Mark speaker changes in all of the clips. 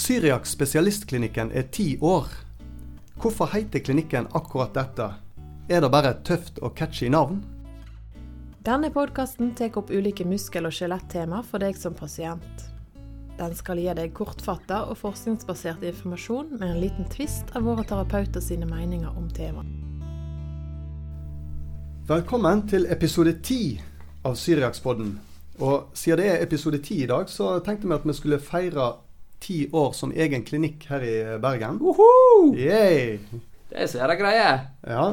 Speaker 1: Syriac spesialistklinikken er ti år. Hvorfor heter klinikken akkurat dette? Er det bare et tøft og catchy navn?
Speaker 2: Denne podkasten tar opp ulike muskel- og skjelettema for deg som pasient. Den skal gi deg kortfatta og forskningsbasert informasjon med en liten tvist av våre terapeuter sine meninger om temaet.
Speaker 1: Velkommen til episode ti av Syriakspodden. Og siden det er episode ti i dag, så tenkte vi at vi skulle feire ti år som egen klinikk her i Bergen.
Speaker 3: Uhu!
Speaker 1: Yay!
Speaker 3: Det er svære greier.
Speaker 1: Ja.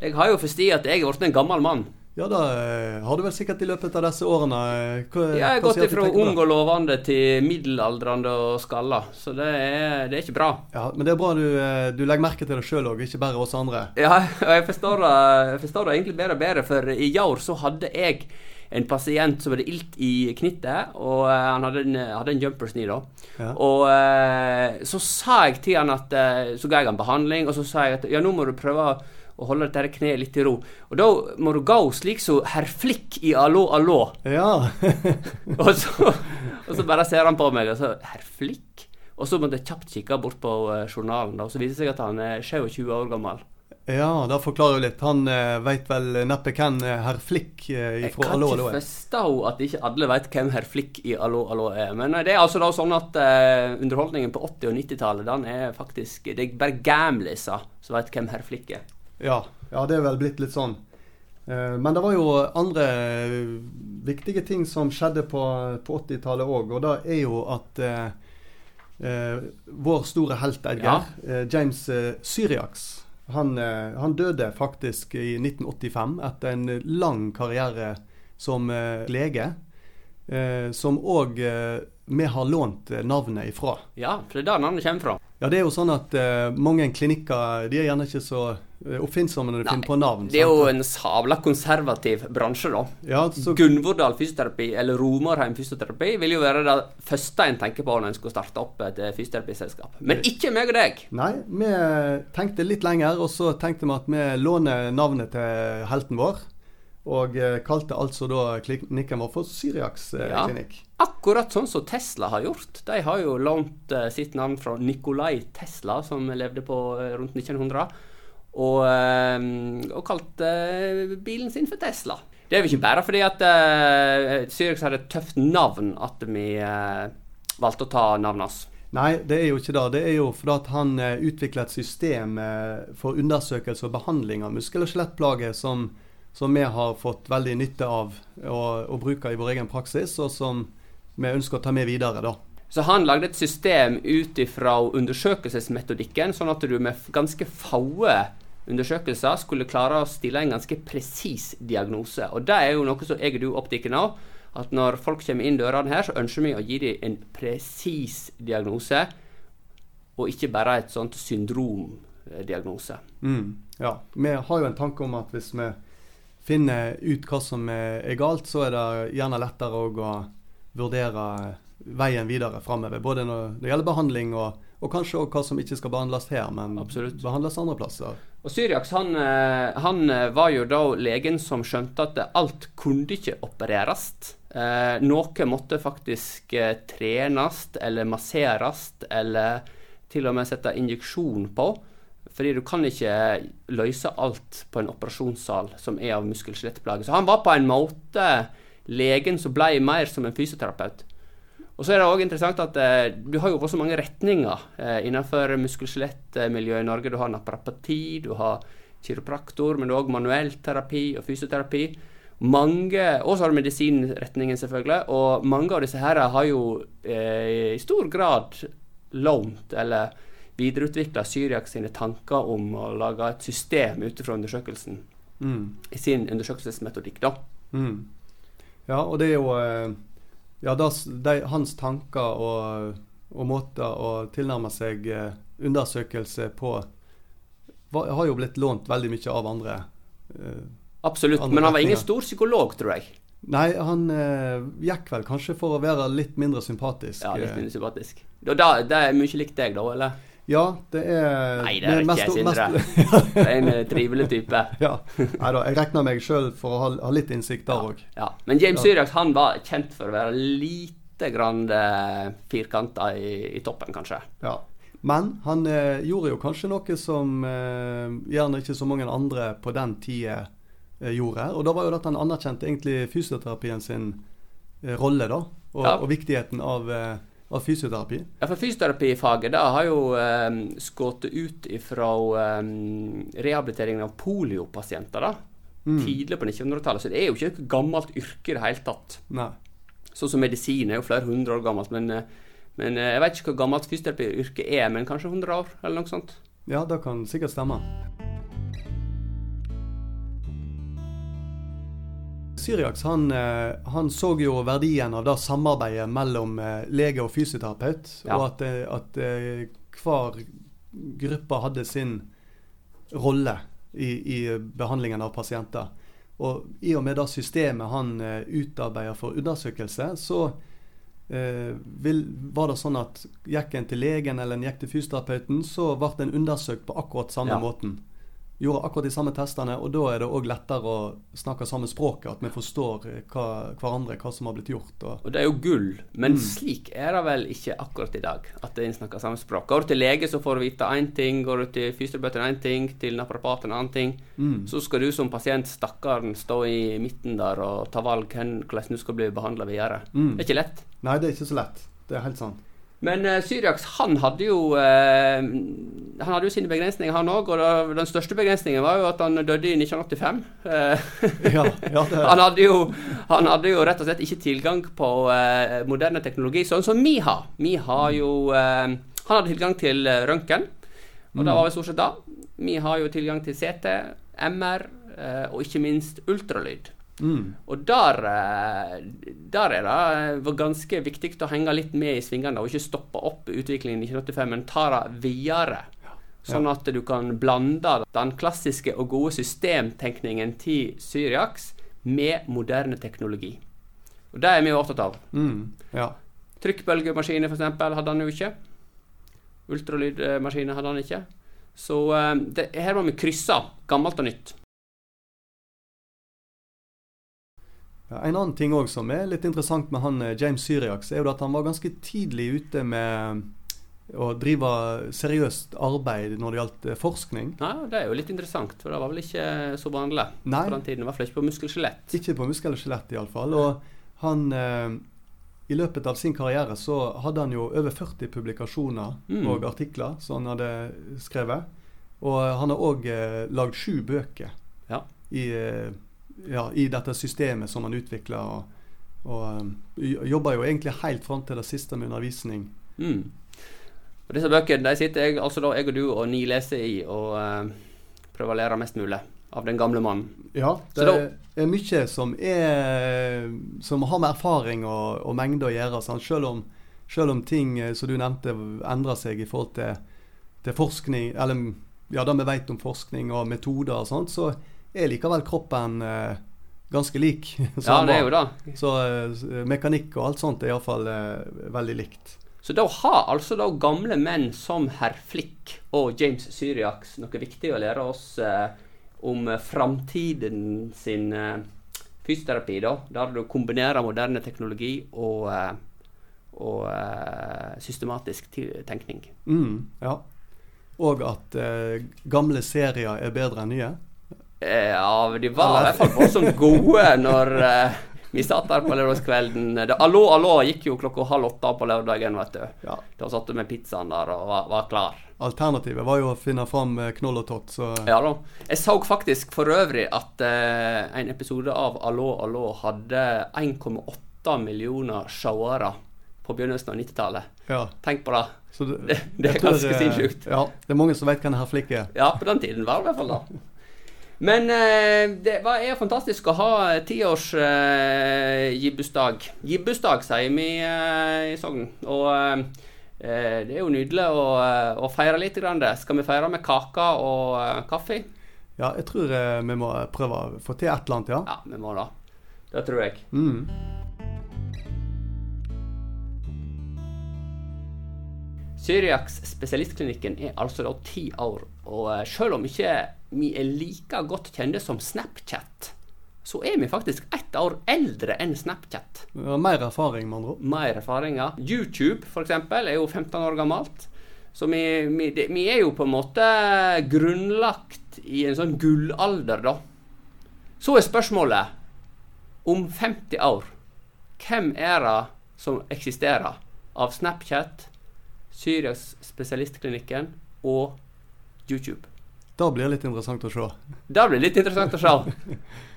Speaker 3: Jeg har jo forstått at jeg er blitt en gammel mann.
Speaker 1: ja, da eh, har du vel sikkert i løpet av disse årene eh, hva,
Speaker 3: Jeg har gått
Speaker 1: ifra
Speaker 3: ung og lovende til middelaldrende og skalla, så det er, det er ikke bra.
Speaker 1: Ja, Men det er bra du, eh, du legger merke til det sjøl òg, ikke bare oss andre.
Speaker 3: Ja, og jeg forstår det, jeg forstår det egentlig bedre og bedre, for i år så hadde jeg en pasient som hadde ilt i knittet, og uh, han hadde en, hadde en jumper knee da.
Speaker 1: Ja.
Speaker 3: Og uh, så sa jeg til han at eh, Så ga jeg han behandling, og så sa jeg at ja, nå må du prøve å holde dette kneet litt i ro. Og da må du gå slik som herr Flikk i Allo Allo.
Speaker 1: Ja.
Speaker 3: Og så, og så bare ser han på meg, og så Herr Flikk? Og så måtte jeg kjapt kikke bort på eh, journalen, da, og så viser det seg at han er 27 år gammel.
Speaker 1: Ja, det forklarer jo litt. Han eh, veit vel neppe hvem eh, herr Flikk eh,
Speaker 3: Jeg
Speaker 1: fra
Speaker 3: kan
Speaker 1: Allo
Speaker 3: ikke
Speaker 1: kan ikke
Speaker 3: forstå at ikke alle vet hvem herr Flikk i Allo Allo er. Men eh, det er altså da sånn at eh, underholdningen på 80- og 90-tallet, den er faktisk Det er bare gamliser som vet hvem herr Flikk er.
Speaker 1: Ja, ja, det er vel blitt litt sånn. Eh, Men det var jo andre viktige ting som skjedde på, på 80-tallet òg, og det er jo at eh, vår store helt, Edgar, eh, James Syriax, han, eh, han døde faktisk i 1985 etter en lang karriere som eh, lege, eh, som òg vi har lånt navnet ifra.
Speaker 3: Ja, for det er der navnet kommer fra.
Speaker 1: Ja, det er jo sånn at mange klinikker de er gjerne ikke så eh, oppfinnsomme når
Speaker 3: du
Speaker 1: finner på navn.
Speaker 3: Det er jo en sabla konservativ bransje, da.
Speaker 1: ja, så,
Speaker 3: Gunvordal fysioterapi eller Romarheim fysioterapi vil jo være det første en tenker på når en skal starte opp et eh, fysioterapiselskap. Men ikke meg og deg.
Speaker 1: Nei, vi tenkte litt lenger, og så tenkte vi at vi låner navnet til helten vår. Og eh, kalte altså da klinikken vår for Syriax eh,
Speaker 3: Ja.
Speaker 1: klinikk.
Speaker 3: Akkurat sånn som Tesla har gjort. De har jo lånt sitt navn fra Nikolai Tesla, som levde på rundt 1900, og, eh, og kalt eh, bilen sin for Tesla. Det er jo ikke bare fordi at uh, Syrix hadde et tøft navn at vi uh, valgte å ta navnet hans.
Speaker 1: Nei, det er jo ikke det. Det er jo fordi han uh, utvikla et system eh, for undersøkelse og behandling av muskel- og skjelettplager som, som vi har fått veldig nytte av å, å bruke i vår egen praksis, og som vi ønsker å ta med videre. da.
Speaker 3: Så han lagde et system ut ifra undersøkelsesmetodikken, sånn at du med ganske faue undersøkelser skulle klare å stille en ganske presis diagnose. Og det er jo noe som jeg og du opptikker nå av. At når folk kommer inn dørene her, så ønsker vi å gi dem en presis diagnose, og ikke bare et sånt syndromdiagnose.
Speaker 1: Mm, ja. Vi har jo en tanke om at hvis vi finner ut hva som er galt, så er det gjerne lettere å vurdere veien videre framover. Både når det gjelder behandling, og, og kanskje òg hva som ikke skal behandles her, men
Speaker 3: Absolutt.
Speaker 1: behandles andre plasser.
Speaker 3: Og Syriax han, eh, han eh, var jo da legen som skjønte at alt kunne ikke opereres. Eh, noe måtte faktisk eh, trenes eller masseres eller til og med sette injeksjon på. Fordi du kan ikke løse alt på en operasjonssal som er av muskel-skjelettplager. Så han var på en måte legen som ble mer som en fysioterapeut. Og så er det også interessant at eh, du har jo også mange retninger eh, innenfor muskel-skjelettmiljøet i Norge. Du har naprapati, du har kiropraktor, men du har også manuellterapi og fysioterapi. Mange, Og så har du medisinretningen, selvfølgelig. Og mange av disse her har jo eh, i stor grad lånt eller videreutvikla Syriak sine tanker om å lage et system ut fra undersøkelsen.
Speaker 1: Mm,
Speaker 3: I sin undersøkelsesmetodikk, da.
Speaker 1: mm. Ja, og det er jo eh, ja, da, de, hans tanker og, og måter å tilnærme seg eh, undersøkelse på var, har jo blitt lånt veldig mye av andre. eh,
Speaker 3: Absolutt.
Speaker 1: Andre
Speaker 3: Men han var ingen stor psykolog, tror jeg.
Speaker 1: Nei, han eh, gikk vel kanskje for å være litt mindre sympatisk.
Speaker 3: Ja, litt
Speaker 1: eh.
Speaker 3: mindre sympatisk. Da, da, det er mye likt deg, da, eller?
Speaker 1: Ja, det er
Speaker 3: Nei, det er
Speaker 1: mest-
Speaker 3: ikke jeg, Sindre. Det er en eh, trivelig type.
Speaker 1: ja. Nei da, jeg regner meg sjøl for å ha, ha litt innsikt der òg.
Speaker 3: Ja. Men James
Speaker 1: Ja.
Speaker 3: Syriax han var kjent for å være lite grann eh, firkanta i, i, toppen, kanskje.
Speaker 1: Ja. Men han eh, gjorde jo kanskje noe som eh, gjerne ikke så mange andre på den tida eh, gjorde. Og da var jo det at han anerkjente egentlig fysioterapien sin eh, rolle, da. Og, ja. og viktigheten av eh, av fysioterapi?
Speaker 3: Ja, for Fysioterapifaget da har jo um, skutt ut ifra um, rehabiliteringen av poliopasienter. da mm. tidlig på 1900-tallet. Så det er jo ikke et gammelt yrke i det hele tatt.
Speaker 1: Nei.
Speaker 3: Sånn som medisin er jo flere hundre år gammelt. Men, eh, men eh, jeg vet ikke hvor gammelt fysioterapiyrket er, men kanskje 100 år, eller noe sånt.
Speaker 1: Ja, det kan sikkert stemme. Syriax han, eh, han, så jo verdien av det samarbeidet mellom lege og fysioterapeut. Ja. Og at, at, hver gruppe hadde sin rolle i, i behandlingen av pasienter. Og i og med det systemet han utarbeider for undersøkelse, så eh, vil, var det sånn at gikk en til legen eller en gikk til fysioterapeuten, så ble en undersøkt på akkurat samme ja. måten gjorde akkurat de samme testene, og da er det òg lettere å snakke samme språket. At vi forstår hva, hverandre, hva som har blitt gjort.
Speaker 3: Og, og det er jo gull, men mm. slik er det vel ikke akkurat i dag. At en snakker samme språk. Går du til lege, så får du vite én ting. Går du til fysioterapeuten én ting, til naprapaten en annen ting. Mm. Så skal du som pasient, stakkaren, stå i midten der og ta valg hvordan du skal bli behandla videre. Mm. Det er ikke lett.
Speaker 1: Nei, det er ikke så lett. Det er helt sant.
Speaker 3: Men uh, Syriax han hadde jo uh, Han hadde jo sine begrensninger, han òg. Og da, den største begrensningen var jo at han døde i 1985. Uh, ja, ja, han, hadde jo, han, hadde jo, rett og slett ikke tilgang på moderne teknologi, sånn som vi har. Vi har jo Han hadde tilgang til røntgen, og mm. det var vel stort sett da. Vi har jo tilgang til CT, MR og ikke minst ultralyd. Mm. Og der, eh, der, er det var ganske viktig å henge litt med i svingene og ikke stoppe opp utviklingen i 1985, men ta det videre. Sånn at du kan blande den klassiske og gode systemtenkningen til Syriax med moderne teknologi. Og det er vi opptatt av.
Speaker 1: Mm, ja.
Speaker 3: Trykkbølgemaskiner f.eks. hadde han jo ikke. Ultralydmaskiner hadde han ikke. Så eh, det, her må vi krysse gammelt og nytt.
Speaker 1: En annen ting også som er litt interessant med han eh, James Syriax, er jo at han var ganske tidlig ute med å drive seriøst arbeid når det gjaldt eh, forskning.
Speaker 3: Ja, Det er jo litt interessant, for det var vel ikke så vanlig Nei. på den tiden. I hvert fall ikke på muskel-skjelett.
Speaker 1: Ikke på muskel og skjelett, iallfall. Og han eh, i løpet av sin karriere så hadde han jo over 40 publikasjoner mm. og artikler som han hadde skrevet. Og han har òg eh, lagd sju bøker
Speaker 3: ja.
Speaker 1: i eh, ja, i dette systemet som man utvikler. Og, og um, jobber jo egentlig helt fram til det siste med undervisning.
Speaker 3: Mm. Og Disse bøkene de sitter jeg, altså da, jeg og du og ni leser i og uh, prøver å lære mest mulig av den gamle mannen.
Speaker 1: Ja, det da, er mye som, er, som har med erfaring og, og mengde å gjøre. Sånn. Selv, om, selv, om, ting eh, som du nevnte endrer seg i forhold til, til forskning, eller ja, det vi vet om forskning og metoder og sånt, så er likevel kroppen eh, ganske lik.
Speaker 3: ja, det er jo det.
Speaker 1: Så eh, mekanikk og alt sånt er iallfall eh, veldig likt.
Speaker 3: Så da har altså da gamle menn som herr Flick og James Syriax noe viktig å lære oss eh, om framtiden sin eh, fysioterapi, da, der du kombinerer moderne teknologi og, eh, og eh, systematisk tenkning.
Speaker 1: Mm, ja. Og at gamle serier er bedre enn nye.
Speaker 3: Eh, ja, de var i hvert fall voldsomt gode når uh, vi satt der på lørdagskvelden. Allo, allo gikk jo klokka halv åtte på lørdagen, vet du. Ja. Da satt du med pizzaen der og var, var, klar.
Speaker 1: Alternativet var jo å finne fram knoll og tott, så
Speaker 3: Ja da. Jeg så faktisk for øvrig at uh, en episode av Allo, allo hadde 1,8 millioner seere på begynnelsen av 90-tallet.
Speaker 1: Ja.
Speaker 3: Tenk på det. Det, det, det, er ganske sinnssykt.
Speaker 1: Ja, det er mange som vet hva denne flikk er.
Speaker 3: Ja, på den tiden var det i hvert fall det. Men eh, det var, er fantastisk å ha tiårs eh, gibbusdag. Gibbusdag, sier vi eh, i Sogn. Og eh, det er jo nydelig å, eh, å feire litt. Grann. Skal vi feire med kake og eh, kaffe?
Speaker 1: Ja, jeg tror vi må prøve å få til et eller annet, ja.
Speaker 3: Ja, vi må da. Det tror jeg.
Speaker 1: Mm.
Speaker 3: Syriaks spesialistklinikken er altså da ti år, og selv om ikke vi er like godt kjente som Snapchat, så er vi faktisk ett år eldre enn Snapchat.
Speaker 1: Vi har mer erfaring, med andre ord.
Speaker 3: Mer erfaringer. YouTube, for eksempel, er jo 15 år gammelt. Så vi, vi, det, vi er jo på en måte grunnlagt i en sånn gullalder, da. Så er spørsmålet om 50 år, hvem er det som eksisterer av Snapchat, Syrias spesialistklinikken og YouTube?
Speaker 1: Det blir litt interessant å se.
Speaker 3: Det blir litt interessant å se.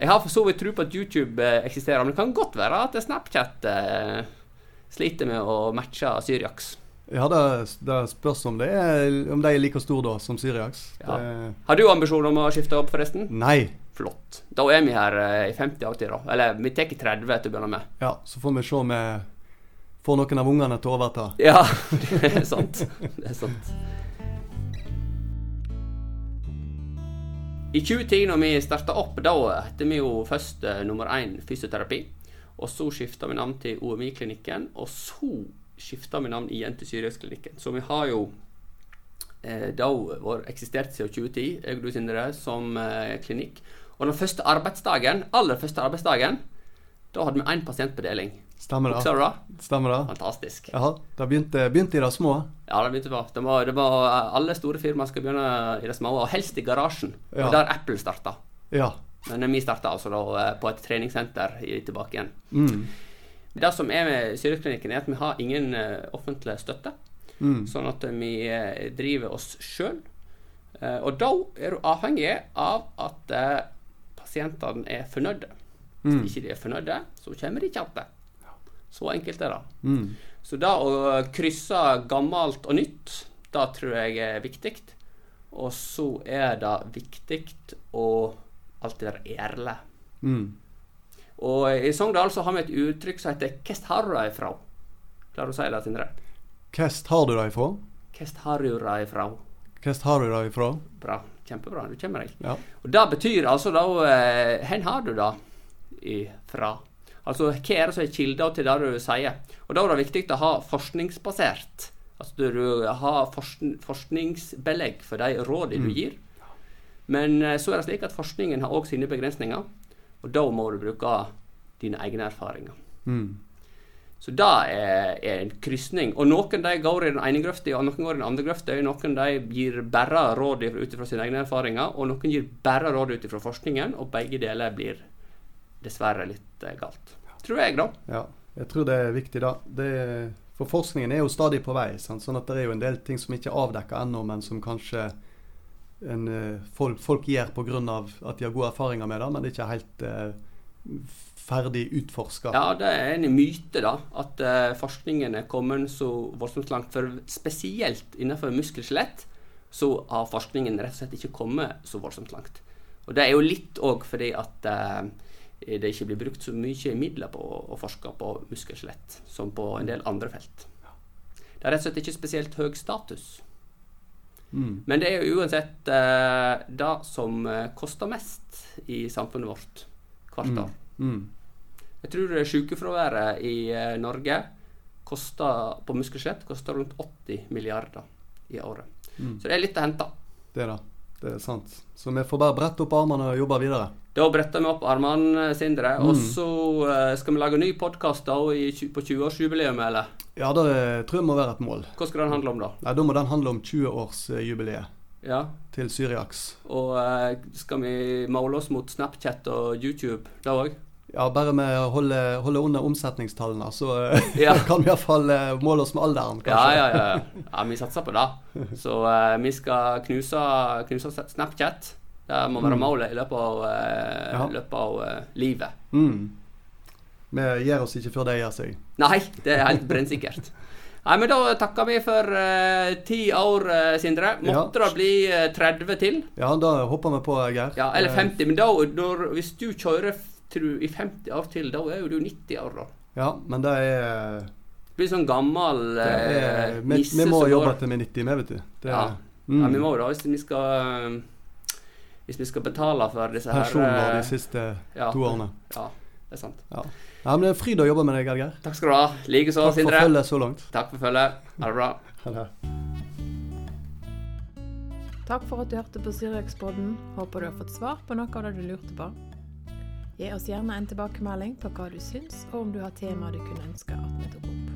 Speaker 3: Jeg har for så vidt tro på at YouTube eh, eksisterer, men det kan godt være at Snapchat eh, sliter med å matche Syriax.
Speaker 1: Ja, det, det spørs om, det er, om de er like store da som Syriax.
Speaker 3: Ja. Har du ambisjoner om å skifte opp, forresten?
Speaker 1: nei.
Speaker 3: Flott. Da er vi her eh, i 50 alltid, da. Eller vi tar 30 til å begynne med.
Speaker 1: Ja, så får vi se om vi får noen av ungene til å overta.
Speaker 3: Ja, det er sant. Det er sant. I 2010, når vi starta opp, da het vi jo først eh, nummer én fysioterapi. Og så skifta vi navn til OMI-klinikken, og så skifta vi navn igjen til Syriaksklinikken. Så vi har jo eh, da vår eksistert siden 2010, jeg og du Sindre, som eh, klinikk. Og den første arbeidsdagen, aller første arbeidsdagen, da hadde vi én pasient på deling.
Speaker 1: Stemmer det?
Speaker 3: Husker du det?
Speaker 1: Stemmer det?
Speaker 3: Fantastisk.
Speaker 1: Jaha, det begynte, begynte i det små.
Speaker 3: Ja, det begynte bra. Det var, det var, alle store firmaer skal begynne i det små, og helst i garasjen. Det
Speaker 1: Ja.
Speaker 3: var der Apple starta.
Speaker 1: Ja.
Speaker 3: Men vi starta altså da eh, på et treningssenter i, tilbake igjen.
Speaker 1: Mm.
Speaker 3: Det som er med Syriaklinikken, er at vi har ingen eh, offentlig støtte.
Speaker 1: Mm.
Speaker 3: Sånn at vi eh, driver oss sjøl. og da er du avhengig av at pasientene er fornøyde. Hvis
Speaker 1: Mm.
Speaker 3: ikke de er fornøyde, så kommer de ikke igjen. Så enkelt er det.
Speaker 1: Mm.
Speaker 3: Så det å krysse gammelt og nytt, det tror jeg er viktig. Og så er det viktig å alltid være ærlig.
Speaker 1: Mm.
Speaker 3: Og i Sogndal så har vi et uttrykk som heter 'Hvor har du det ifra?' Klarer du å si det, Sindre?
Speaker 1: Hvor har du det ifra?
Speaker 3: Hvor har du det ifra?
Speaker 1: Hvor har du det ifra?
Speaker 3: Bra. Kjempebra. Du kommer deg.
Speaker 1: Ja.
Speaker 3: Og det betyr altså da Hvor har du det ifra? Altså hva er det som er kilda til det du sier? Og da er det viktig å ha forskningsbasert. Altså du har forskningsbelegg for de rådene du gir. Men eh, så er det slik at forskningen har òg sine begrensninger, og da må du bruke dine egne erfaringer.
Speaker 1: Mm.
Speaker 3: Så det er, er en krysning. Og noen de går i den ene grøfta, og noen går i den andre grøfta. Noen de gir bare råd ut fra sine egne erfaringer, og noen gir bare råd ut fra forskningen, og begge deler blir dessverre litt eh, galt. Tror jeg, da.
Speaker 1: Ja, jeg tror det er viktig da. Det, for forskningen er jo stadig på vei. Sant? Sånn at det er jo en del ting som ikke er avdekka ennå, men som kanskje en, eh, folk, folk gjør pga. at de har gode erfaringer med det, men det er ikke helt eh, ferdig utforska.
Speaker 3: Ja, det er en myte, da, at eh, forskningen er kommet så voldsomt langt. For spesielt innenfor muskel-skjelett så har forskningen rett og slett ikke kommet så voldsomt langt. Og det er jo litt òg fordi at eh, det ikke blir brukt så mye midler på å, forske på muskel-skjelett som på en del andre felt. Det er rett og slett ikke spesielt høy status.
Speaker 1: Mm.
Speaker 3: Men det er jo uansett eh, det som eh, koster mest i samfunnet vårt hvert år.
Speaker 1: Mm.
Speaker 3: Jeg tror sykefraværet i eh, Norge koster, på muskelskjelett koster rundt 80 milliarder i året.
Speaker 1: Mm.
Speaker 3: Så det er litt å hente.
Speaker 1: Det er det. Det er sant. Så vi får bare brette opp armene og jobbe videre.
Speaker 3: Da bretter vi opp armene, Sindre, og
Speaker 1: Mm.
Speaker 3: så eh, skal vi lage en ny podkast på 20-årsjubileum, eller?
Speaker 1: Ja, det tror jeg må være et mål.
Speaker 3: Hva skal den handle om, da?
Speaker 1: Nei, Da må den handle om 20-årsjubileet
Speaker 3: Ja,
Speaker 1: til Syriax.
Speaker 3: Og eh, skal vi måle oss mot Snapchat og YouTube da òg?
Speaker 1: Ja, bare med å holde, holde under omsetningstallene, så eh,
Speaker 3: Ja.
Speaker 1: kan vi iallfall måle oss med alderen, kanskje.
Speaker 3: ja, ja. ja, vi satser på det. Så uh, vi skal knuse, knuse Snapchat. Det må være
Speaker 1: Mm.
Speaker 3: målet i løpet av, eh,
Speaker 1: Ja.
Speaker 3: løpet av eh, livet.
Speaker 1: Mm. Vi gir oss ikke før det gjør seg.
Speaker 3: Nei, det er helt brennsikkert. Nei, men Da takker vi for ti ti år, eh, Sindre. Måtte det bli eh, 30 til?
Speaker 1: Ja, da hopper vi på, Geir.
Speaker 3: Ja, Eller
Speaker 1: Eh,
Speaker 3: 50. Men da, når, hvis du kjører i 50 år til, da er jo du 90 år, da.
Speaker 1: Ja, men det er,
Speaker 3: blir sånn gammel eh,
Speaker 1: er vi,
Speaker 3: nisse
Speaker 1: vi må jobbe til vi er 90 vi, vet du. Det,
Speaker 3: Ja.
Speaker 1: mm.
Speaker 3: Ja, vi må da, hvis vi skal eh, Hvis vi skal betale for disse her
Speaker 1: Pensjoner
Speaker 3: eh,
Speaker 1: de siste
Speaker 3: ja,
Speaker 1: to årene.
Speaker 3: Ja, det er sant.
Speaker 1: Ja. ja, men Det er fryd å jobbe med deg, Geir.
Speaker 3: Takk skal du ha. Likeså, Sindre.
Speaker 1: Takk for følget så langt.
Speaker 3: Takk for følget. Ha det bra.
Speaker 1: Ha det.
Speaker 2: Takk for at du hørte på Syriakspodden. Håper du har fått svar på noe av det du lurte på. Gi oss gjerne en tilbakemelding på hva du syns, og om du har temaer du kunne ønske at vi tok opp.